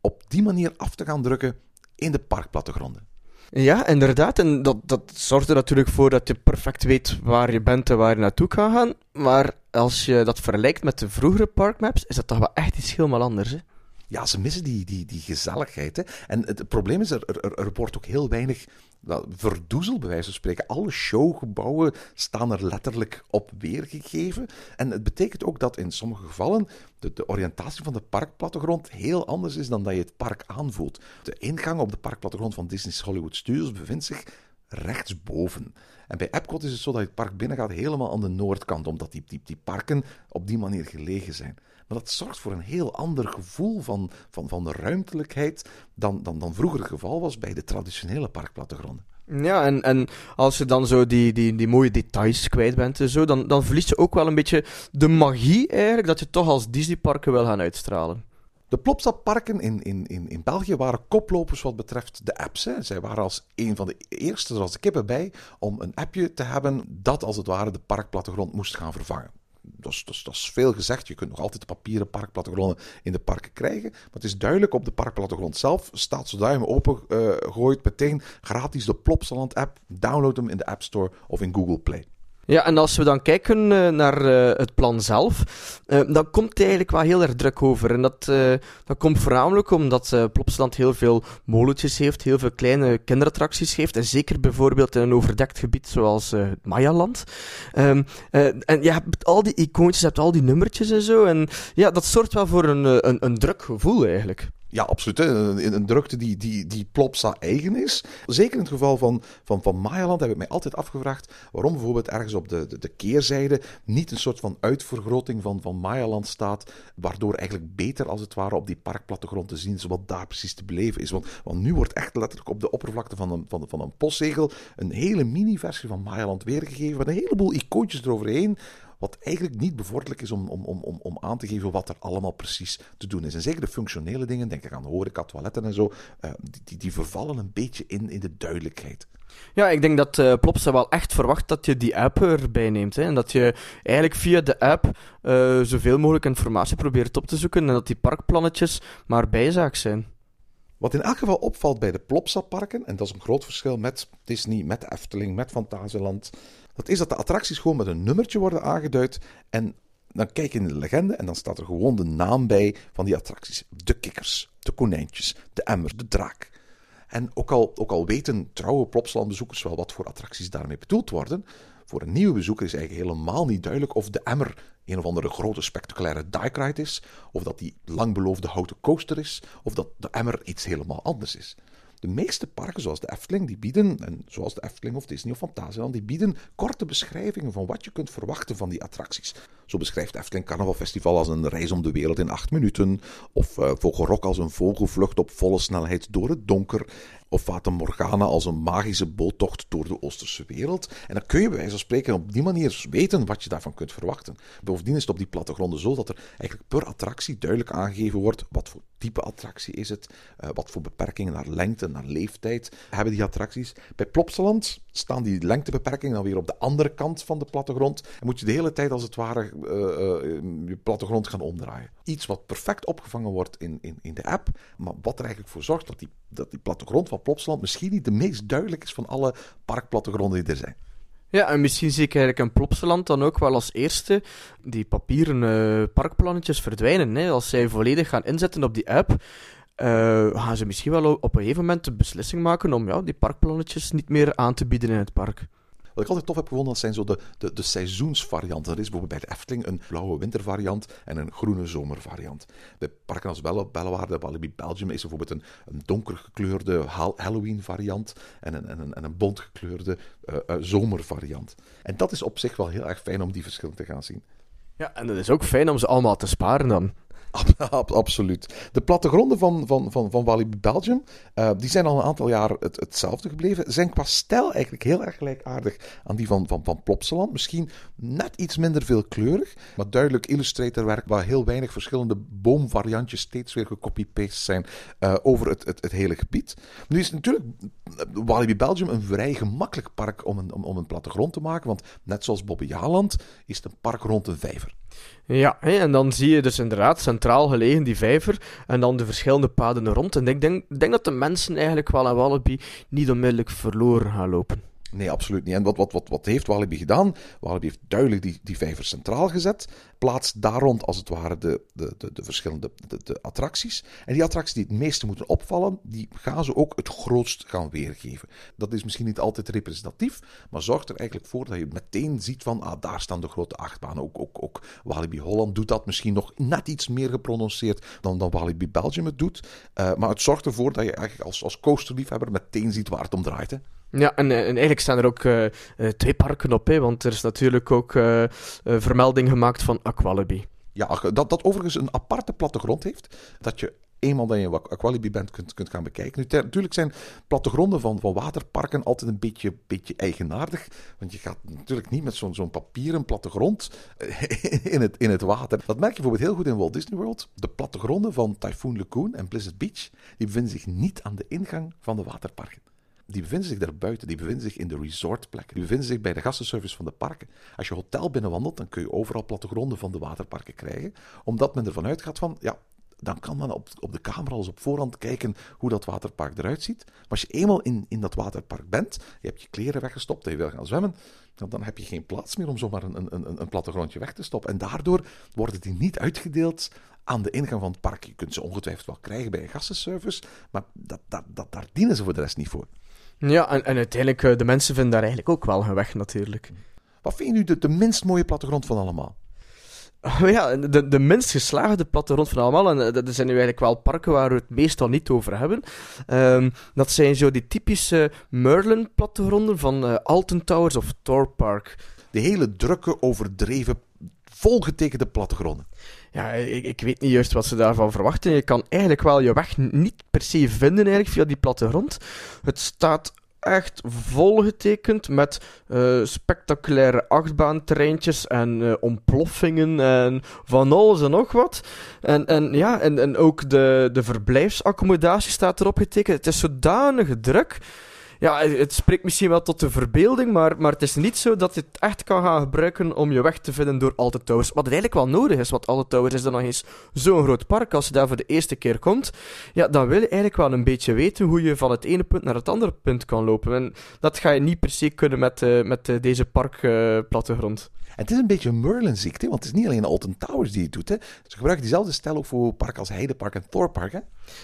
S6: op die manier af te gaan drukken in de parkplattegronden.
S7: Ja, inderdaad. En dat, dat zorgt er natuurlijk voor dat je perfect weet waar je bent en waar je naartoe kan gaan. Maar als je dat vergelijkt met de vroegere parkmaps, is dat toch wel echt iets helemaal anders. Hè?
S6: Ja, ze missen die, die, die gezelligheid. Hè. En het, probleem is, er, er, er wordt ook heel weinig wel, verdoezeld, bij wijze van spreken. Alle showgebouwen staan er letterlijk op weergegeven. En het betekent ook dat in sommige gevallen de, de oriëntatie van de parkplattegrond heel anders is dan dat je het park aanvoelt. De ingang op de parkplattegrond van Disney's Hollywood Studios bevindt zich rechtsboven. En bij Epcot is het zo dat je het park binnengaat helemaal aan de noordkant, omdat die, die parken op die manier gelegen zijn. Maar dat zorgt voor een heel ander gevoel van, van, van de ruimtelijkheid dan, dan, dan vroeger het geval was bij de traditionele parkplattegronden.
S7: Ja, en, en als je dan zo die, die, die mooie details kwijt bent en zo, dan, dan verlies je ook wel een beetje de magie eigenlijk dat je toch als Disneyparken wil gaan uitstralen.
S6: De Plopsa-parken in, in, in, in België waren koplopers wat betreft de apps. Hè. Zij waren als een van de eerste, zoals de kippen bij, om een appje te hebben dat als het ware de parkplattegrond moest gaan vervangen dat is, veel gezegd. Je kunt nog altijd papieren parkplattegronden in de parken krijgen. Maar het is duidelijk, op de parkplattegrond zelf staat je hem open uh, meteen gratis de Plopsaland app. Download hem in de App Store of in Google Play.
S7: Ja, en als we dan kijken uh, naar uh, het plan zelf, uh, dan komt het eigenlijk wel heel erg druk over. En dat, dat komt voornamelijk omdat Plopsland heel veel molentjes heeft, heel veel kleine kinderattracties heeft. En zeker bijvoorbeeld in een overdekt gebied zoals het Mayaland. Um, en je hebt al die icoontjes, je hebt al die nummertjes en zo. En ja, dat zorgt wel voor een, een, een druk gevoel eigenlijk.
S6: Ja, absoluut. Een, een drukte die, die, die Plopsa eigen is. Zeker in het geval van, van, van Mayaland heb ik mij altijd afgevraagd waarom bijvoorbeeld ergens op de, de, de keerzijde niet een soort van uitvergroting van, van Mayaland staat, waardoor eigenlijk beter als het ware op die parkplattegrond te zien is wat daar precies te beleven is. Want, want nu wordt echt letterlijk op de oppervlakte van een, van, van een postzegel een hele mini-versie van Mayaland weergegeven met een heleboel icoontjes eroverheen wat eigenlijk niet bevorderlijk is om, om, om, om aan te geven wat er allemaal precies te doen is. En zeker de functionele dingen, denk ik aan de horeca, toiletten en zo, uh, die, die vervallen een beetje in, in de duidelijkheid.
S7: Ja, ik denk dat uh, Plopsa wel echt verwacht dat je die app erbij neemt. Hè? En dat je eigenlijk via de app uh, zoveel mogelijk informatie probeert op te zoeken en dat die parkplannetjes maar bijzaak zijn.
S6: Wat in elk geval opvalt bij de Plopsa-parken, en dat is een groot verschil met Disney, met Efteling, met Fantasieland, dat is dat de attracties gewoon met een nummertje worden aangeduid. En dan kijk je in de legende en dan staat er gewoon de naam bij van die attracties. De kikkers, de konijntjes, de emmer, de draak. En ook al, ook al weten trouwe Plopsaland-bezoekers wel wat voor attracties daarmee bedoeld worden, voor een nieuwe bezoeker is eigenlijk helemaal niet duidelijk of de emmer een of andere grote spectaculaire dike is, of dat die lang beloofde houten coaster is, of dat de emmer iets helemaal anders is. De meeste parken, zoals de Efteling, die bieden, en zoals de Efteling of Disney of Fantasieland, die bieden korte beschrijvingen van wat je kunt verwachten van die attracties. Zo beschrijft Efteling Carnaval Festival als een reis om de wereld in acht minuten, of uh, Vogelrok als een vogelvlucht op volle snelheid door het donker, of Fata Morgana als een magische boottocht door de Oosterse wereld. En dan kun je bij wijze van spreken op die manier weten wat je daarvan kunt verwachten. Bovendien is het op die plattegronden zo dat er eigenlijk per attractie duidelijk aangegeven wordt wat voor type attractie is het, uh, wat voor beperkingen naar lengte, naar leeftijd hebben die attracties. Bij Plopsaland staan die lengtebeperkingen dan weer op de andere kant van de plattegrond en moet je de hele tijd als het ware uh, uh, je plattegrond gaan omdraaien. Iets wat perfect opgevangen wordt in, in, in de app, maar wat er eigenlijk voor zorgt dat die, dat die plattegrond van Plopsaland misschien niet de meest duidelijk is van alle parkplattegronden die er zijn.
S7: Ja, en misschien zie ik eigenlijk een Plopsaland dan ook wel als eerste die papieren uh, parkplannetjes verdwijnen. Hè? Als zij volledig gaan inzetten op die app, gaan ze misschien wel op een gegeven moment de beslissing maken om ja, die parkplannetjes niet meer aan te bieden in het park.
S6: Wat ik altijd tof heb gevonden, dat zijn zo de, de, de seizoensvarianten. Er is bijvoorbeeld bij de Efteling een blauwe wintervariant en een groene zomervariant. Bij parken als Bellewaarde, Walibi Belgium is er bijvoorbeeld een, een donker gekleurde Halloween variant en een, en een, en een bont gekleurde uh, uh, zomervariant. En dat is op zich wel heel erg fijn om die verschillen te gaan zien.
S7: Ja, en het is ook fijn om ze allemaal te sparen dan.
S6: Ab- ab- absoluut. De plattegronden van, van, van, van Walibi Belgium, eh, die zijn al een aantal jaar het, hetzelfde gebleven. Zijn qua stijl eigenlijk heel erg gelijkaardig aan die van, van, van Plopsaland. Misschien net iets minder veelkleurig, maar duidelijk illustratorwerk waar heel weinig verschillende boomvariantjes steeds weer gecopy-paste zijn eh, over het, het, het hele gebied. Nu is natuurlijk eh, Walibi Belgium een vrij gemakkelijk park om een, om, om een plattegrond te maken, want net zoals Bobbejaanland is het een park rond een vijver.
S7: Ja, en dan zie je dus inderdaad centraal gelegen die vijver en dan de verschillende paden rond. En ik denk, denk dat de mensen eigenlijk wel aan Wallaby niet onmiddellijk verloren gaan lopen.
S6: Nee, absoluut niet. En wat, wat, wat, wat heeft Walibi gedaan? Walibi heeft duidelijk die, die vijver centraal gezet. Plaatst daar rond, als het ware, de, de, de, de verschillende de, de attracties. En die attracties die het meeste moeten opvallen, die gaan ze ook het grootst gaan weergeven. Dat is misschien niet altijd representatief, maar zorgt er eigenlijk voor dat je meteen ziet van, ah, daar staan de grote achtbanen. Ook, ook, ook Walibi Holland doet dat misschien nog net iets meer geprononceerd dan, dan Walibi Belgium het doet. Uh, maar het zorgt ervoor dat je eigenlijk als, als coasterliefhebber meteen ziet waar het om draait. Hè.
S7: Ja, en, en eigenlijk staan er ook uh, uh, twee parken op, hè, want er is natuurlijk ook vermelding gemaakt van Aqualibi.
S6: Ja, dat, dat overigens een aparte plattegrond heeft, dat je eenmaal dat je Aqualibi bent kunt, kunt gaan bekijken. Nu, natuurlijk zijn plattegronden van, van waterparken altijd een beetje, beetje eigenaardig, want je gaat natuurlijk niet met zo'n zo'n papieren plattegrond in het, in het water. Dat merk je bijvoorbeeld heel goed in Walt Disney World. De plattegronden van Typhoon Lagoon en Blizzard Beach, die bevinden zich niet aan de ingang van de waterparken. Die bevinden zich daar buiten, die bevinden zich in de resortplekken, die bevinden zich bij de gastenservice van de parken. Als je hotel binnenwandelt, dan kun je overal plattegronden van de waterparken krijgen, omdat men ervan uitgaat van, ja, dan kan men op, de camera als op voorhand kijken hoe dat waterpark eruit ziet. Maar als je eenmaal in, in dat waterpark bent, je hebt je kleren weggestopt en je wil gaan zwemmen, dan, dan heb je geen plaats meer om zomaar een, een, een, een plattegrondje weg te stoppen. En daardoor worden die niet uitgedeeld aan de ingang van het park. Je kunt ze ongetwijfeld wel krijgen bij een gastenservice, maar dat, dat, dat, daar dienen ze voor de rest niet voor.
S7: Ja, en, en uiteindelijk, uh, de mensen vinden daar eigenlijk ook wel hun weg natuurlijk.
S6: Wat vind je nu de, de minst mooie plattegrond van allemaal?
S7: Oh ja, de, de minst geslaagde plattegrond van allemaal, en dat zijn nu eigenlijk wel parken waar we het meestal niet over hebben. Um, dat zijn zo die typische Merlin-plattegronden van uh, Alton Towers of Thor Park.
S6: De hele drukke, overdreven, volgetekende plattegronden.
S7: Ja, ik, ik, weet niet juist wat ze daarvan verwachten. Je kan eigenlijk wel je weg niet per se vinden eigenlijk via die plattegrond. Het staat echt volgetekend met uh, spectaculaire achtbaantreintjes en uh, ontploffingen en van alles en nog wat. En, en ja, en, en ook de, de verblijfsaccommodatie staat erop getekend. Het is zodanig druk. Ja, het spreekt misschien wel tot de verbeelding, maar, maar het is niet zo dat je het echt kan gaan gebruiken om je weg te vinden door Alte Towers. Wat eigenlijk wel nodig is, want Alte Towers is dan nog eens zo'n groot park. Als je daar voor de eerste keer komt, ja, dan wil je eigenlijk wel een beetje weten hoe je van het ene punt naar het andere punt kan lopen. En dat ga je niet per se kunnen met, uh, met uh, deze parkplattegrond.
S6: En het is een beetje een Merlin-ziekte, want het is niet alleen Alton Towers die het doet. Hè. Ze gebruiken diezelfde stijl ook voor parken als Heidepark en Thorpark. Hè.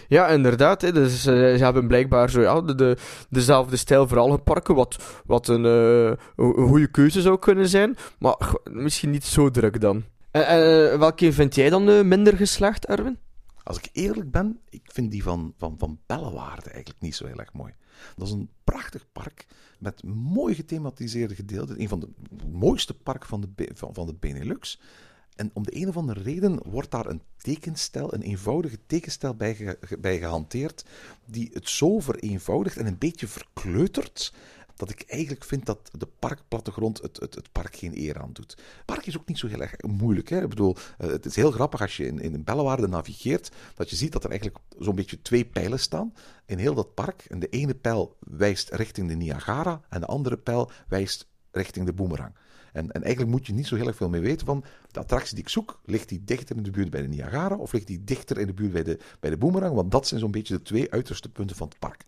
S7: Ja, inderdaad. Hè. Dus, uh, ze hebben blijkbaar zo, de, de, dezelfde stijl voor alle parken, wat, wat een, uh, een goede keuze zou kunnen zijn. Maar misschien niet zo druk dan. En welke vind jij dan minder geslaagd, Erwin?
S6: Als ik eerlijk ben, ik vind die van, van, van Bellewaarde eigenlijk niet zo heel erg mooi. Dat is een prachtig park met mooi gethematiseerde gedeelten. Een van de mooiste parken van de, van, van de Benelux. En om de een of andere reden wordt daar een tekenstijl, een eenvoudige tekenstijl bij, bij gehanteerd, die het zo vereenvoudigt en een beetje verkleutert, dat ik eigenlijk vind dat de parkplattegrond het, het, het park geen eer aan doet. Het park is ook niet zo heel erg moeilijk. Hè? Ik bedoel, het is heel grappig als je in, in Bellewaarde navigeert, dat je ziet dat er eigenlijk zo'n beetje twee pijlen staan in heel dat park. En de ene pijl wijst richting de Niagara en de andere pijl wijst richting de Boomerang. En, en, eigenlijk moet je niet zo heel erg veel meer weten van de attractie die ik zoek, ligt die dichter in de buurt bij de Niagara of ligt die dichter in de buurt bij de, bij de Boomerang? Want dat zijn zo'n beetje de twee uiterste punten van het park.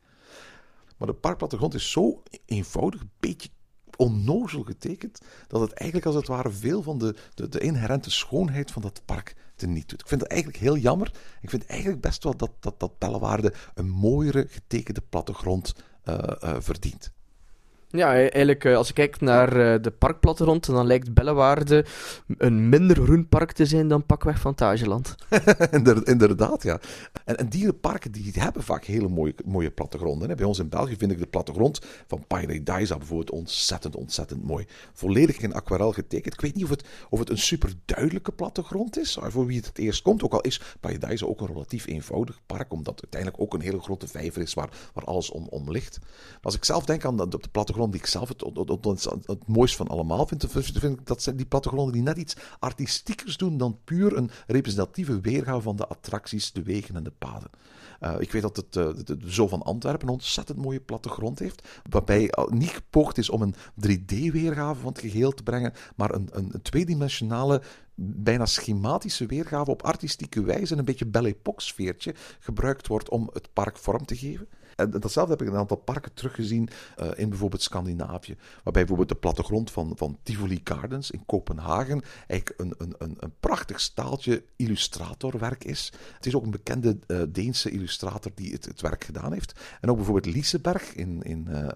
S6: Maar de parkplattegrond is zo eenvoudig, een beetje onnozel getekend, dat het eigenlijk als het ware veel van de, de, de inherente schoonheid van dat park teniet doet. Ik vind het eigenlijk heel jammer. Ik vind eigenlijk best wel dat, dat, dat Bellewaarde een mooiere getekende plattegrond uh, uh, verdient.
S7: Ja, e- eigenlijk, eh, als je kijkt naar eh, de parkplattegrond, dan lijkt Bellewaarde een minder groen park te zijn dan pakweg Fantageland.
S6: Inder- Inderdaad, ja. En, en dierenparken die hebben vaak hele mooie, mooie plattegronden. Bij ons in België vind ik de plattegrond van Paradise bijvoorbeeld ontzettend, ontzettend mooi. Volledig in aquarel getekend. Ik weet niet of het, of het een super duidelijke plattegrond is, maar voor wie het het eerst komt. Ook al is Paradise ook een relatief eenvoudig park, omdat het uiteindelijk ook een hele grote vijver is waar, waar alles om, om ligt. Maar als ik zelf denk aan de, de plattegrond die ik zelf het, het, het, het, het mooist van allemaal vind, dat zijn die plattegronden die net iets artistiekers doen dan puur een representatieve weergave van de attracties, de wegen en de paden. Uh, ik weet dat het uh, de, de Zoo van Antwerpen een ontzettend mooie plattegrond heeft, waarbij niet gepoogd is om een 3D-weergave van het geheel te brengen, maar een, een, een tweedimensionale, bijna schematische weergave op artistieke wijze, een beetje Belle Époque sfeertje, gebruikt wordt om het park vorm te geven. En datzelfde heb ik in een aantal parken teruggezien uh, in bijvoorbeeld Scandinavië. Waarbij bijvoorbeeld de plattegrond van, van Tivoli Gardens in Kopenhagen eigenlijk een, een, een, een prachtig staaltje illustratorwerk is. Het is ook een bekende uh, Deense illustrator die het, het werk gedaan heeft. En ook bijvoorbeeld Liseberg in, in uh,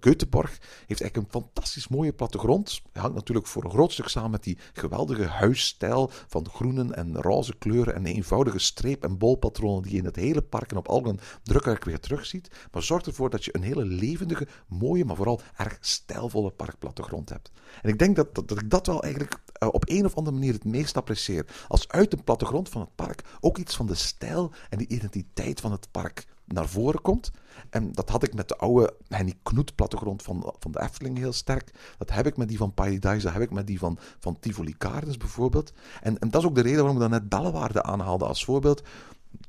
S6: Göteborg heeft eigenlijk een fantastisch mooie plattegrond. Het hangt natuurlijk voor een groot stuk samen met die geweldige huisstijl van groenen en roze kleuren en eenvoudige streep- en bolpatronen die in het hele park en op al een drukwerk weer terugziet. Maar zorg ervoor dat je een hele levendige, mooie, maar vooral erg stijlvolle parkplattegrond hebt. En ik denk dat, dat, dat ik dat wel eigenlijk uh, op een of andere manier het meest apprecieer. Als uit de plattegrond van het park ook iets van de stijl en de identiteit van het park naar voren komt. En dat had ik met de oude Henny Knoet plattegrond van, van de Efteling heel sterk. Dat heb ik met die van Paradise, dat heb ik met die van, van Tivoli Gardens bijvoorbeeld. En, en dat is ook de reden waarom ik dan net Bellewaarde aanhaalde als voorbeeld.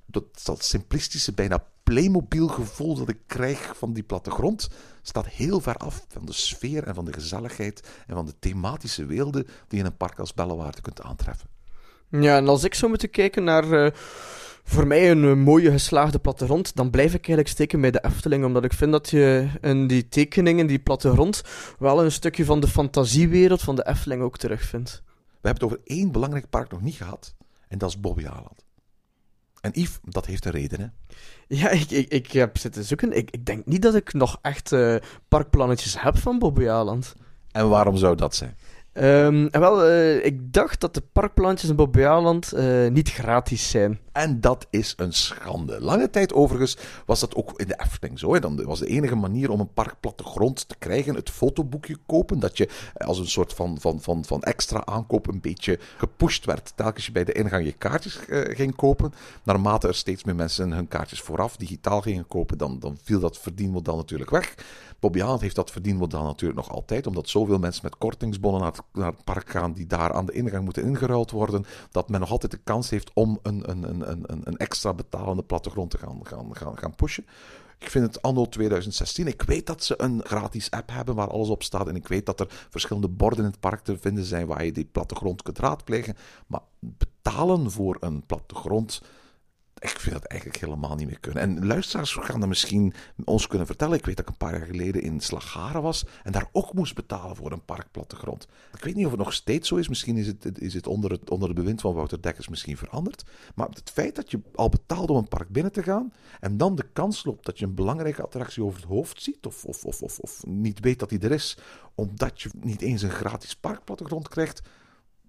S6: Dat, dat simplistische, bijna Playmobil gevoel dat ik krijg van die plattegrond staat heel ver af van de sfeer en van de gezelligheid en van de thematische weelde die je in een park als Bellewaarde kunt aantreffen.
S7: Ja, en als ik zou moeten kijken naar uh, voor mij een uh, mooie geslaagde plattegrond, dan blijf ik eigenlijk steken bij de Efteling, omdat ik vind dat je in die tekeningen, die plattegrond, wel een stukje van de fantasiewereld van de Efteling ook terugvindt.
S6: We hebben het over één belangrijk park nog niet gehad, en dat is Bobbejaanland. En Yves, dat heeft een reden, hè?
S7: Ja, ik, ik, ik heb zitten zoeken. Ik, ik denk niet dat ik nog echt uh, parkplannetjes heb van Bobbejaanland.
S6: En waarom zou dat zijn?
S7: Um, en wel, uh, ik dacht dat de parkplantjes in Bobbejaanland uh, niet gratis zijn.
S6: En dat is een schande. Lange tijd overigens was dat ook in de Efteling zo. Hè. Dan was de enige manier om een parkplattegrond te krijgen het fotoboekje kopen. Dat je als een soort van, van, van, van extra aankoop een beetje gepusht werd. Telkens je bij de ingang je kaartjes ging kopen. Naarmate er steeds meer mensen hun kaartjes vooraf digitaal gingen kopen, dan, dan viel dat verdienmodel natuurlijk weg. Bobby Haaland heeft dat verdienmodel natuurlijk nog altijd, omdat zoveel mensen met kortingsbonnen naar het, naar het park gaan die daar aan de ingang moeten ingeruild worden, dat men nog altijd de kans heeft om een, een, een, een, een extra betalende plattegrond te gaan, gaan, gaan, gaan pushen. Ik vind het anno 2016. Ik weet dat ze een gratis app hebben waar alles op staat. En ik weet dat er verschillende borden in het park te vinden zijn waar je die plattegrond kunt raadplegen. Maar betalen voor een plattegrond ik vind dat eigenlijk helemaal niet meer kunnen. En luisteraars gaan dat misschien ons kunnen vertellen. Ik weet dat ik een paar jaar geleden in Slagharen was en daar ook moest betalen voor een parkplattegrond. Ik weet niet of het nog steeds zo is. Misschien is het, is het onder het onder de bewind van Wouter Dekkers misschien veranderd. Maar het feit dat je al betaalt om een park binnen te gaan en dan de kans loopt dat je een belangrijke attractie over het hoofd ziet of, of, of, of, of niet weet dat die er is, omdat je niet eens een gratis parkplattegrond krijgt,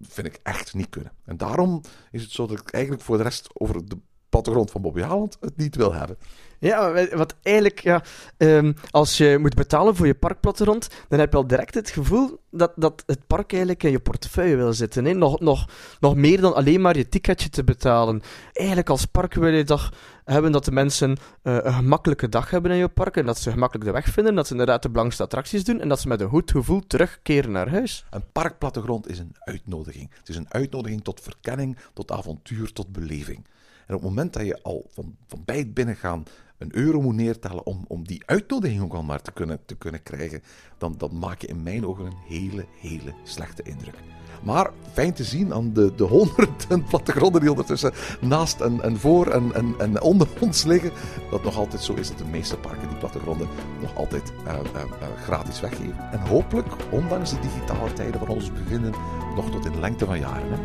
S6: vind ik echt niet kunnen. En daarom is het zo dat ik eigenlijk voor de rest over de plattegrond van Bobby Haaland het niet wil hebben.
S7: Ja, wat eigenlijk, ja, um, als je moet betalen voor je parkplattegrond, dan heb je al direct het gevoel dat, dat het park eigenlijk in je portefeuille wil zitten. Hè? Nog, nog, nog meer dan alleen maar je ticketje te betalen. Eigenlijk als park wil je toch hebben dat de mensen uh, een gemakkelijke dag hebben in je park en dat ze gemakkelijk de weg vinden, dat ze inderdaad de belangrijkste attracties doen en dat ze met een goed gevoel terugkeren naar huis.
S6: Een parkplattegrond is een uitnodiging. Het is een uitnodiging tot verkenning, tot avontuur, tot beleving. En op het moment dat je al van, van bij het binnengaan een euro moet neertellen om, om die uitnodiging ook al maar te kunnen, te kunnen krijgen, dan, dan maak je in mijn ogen een hele, hele slechte indruk. Maar fijn te zien aan de, de honderden plattegronden die ondertussen naast en, en voor en, en, en onder ons liggen, dat nog altijd zo is dat de meeste parken die plattegronden nog altijd uh, uh, uh, gratis weggeven. En hopelijk, ondanks de digitale tijden we ons bevinden, nog tot in de lengte van jaren. Hè?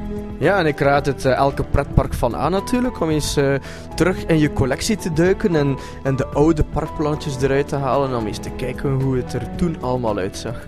S7: Ja, en ik raad het eh, elke pretpark van aan natuurlijk, om eens eh, terug in je collectie te duiken en, en de oude parkplannetjes eruit te halen, om eens te kijken hoe het er toen allemaal uitzag.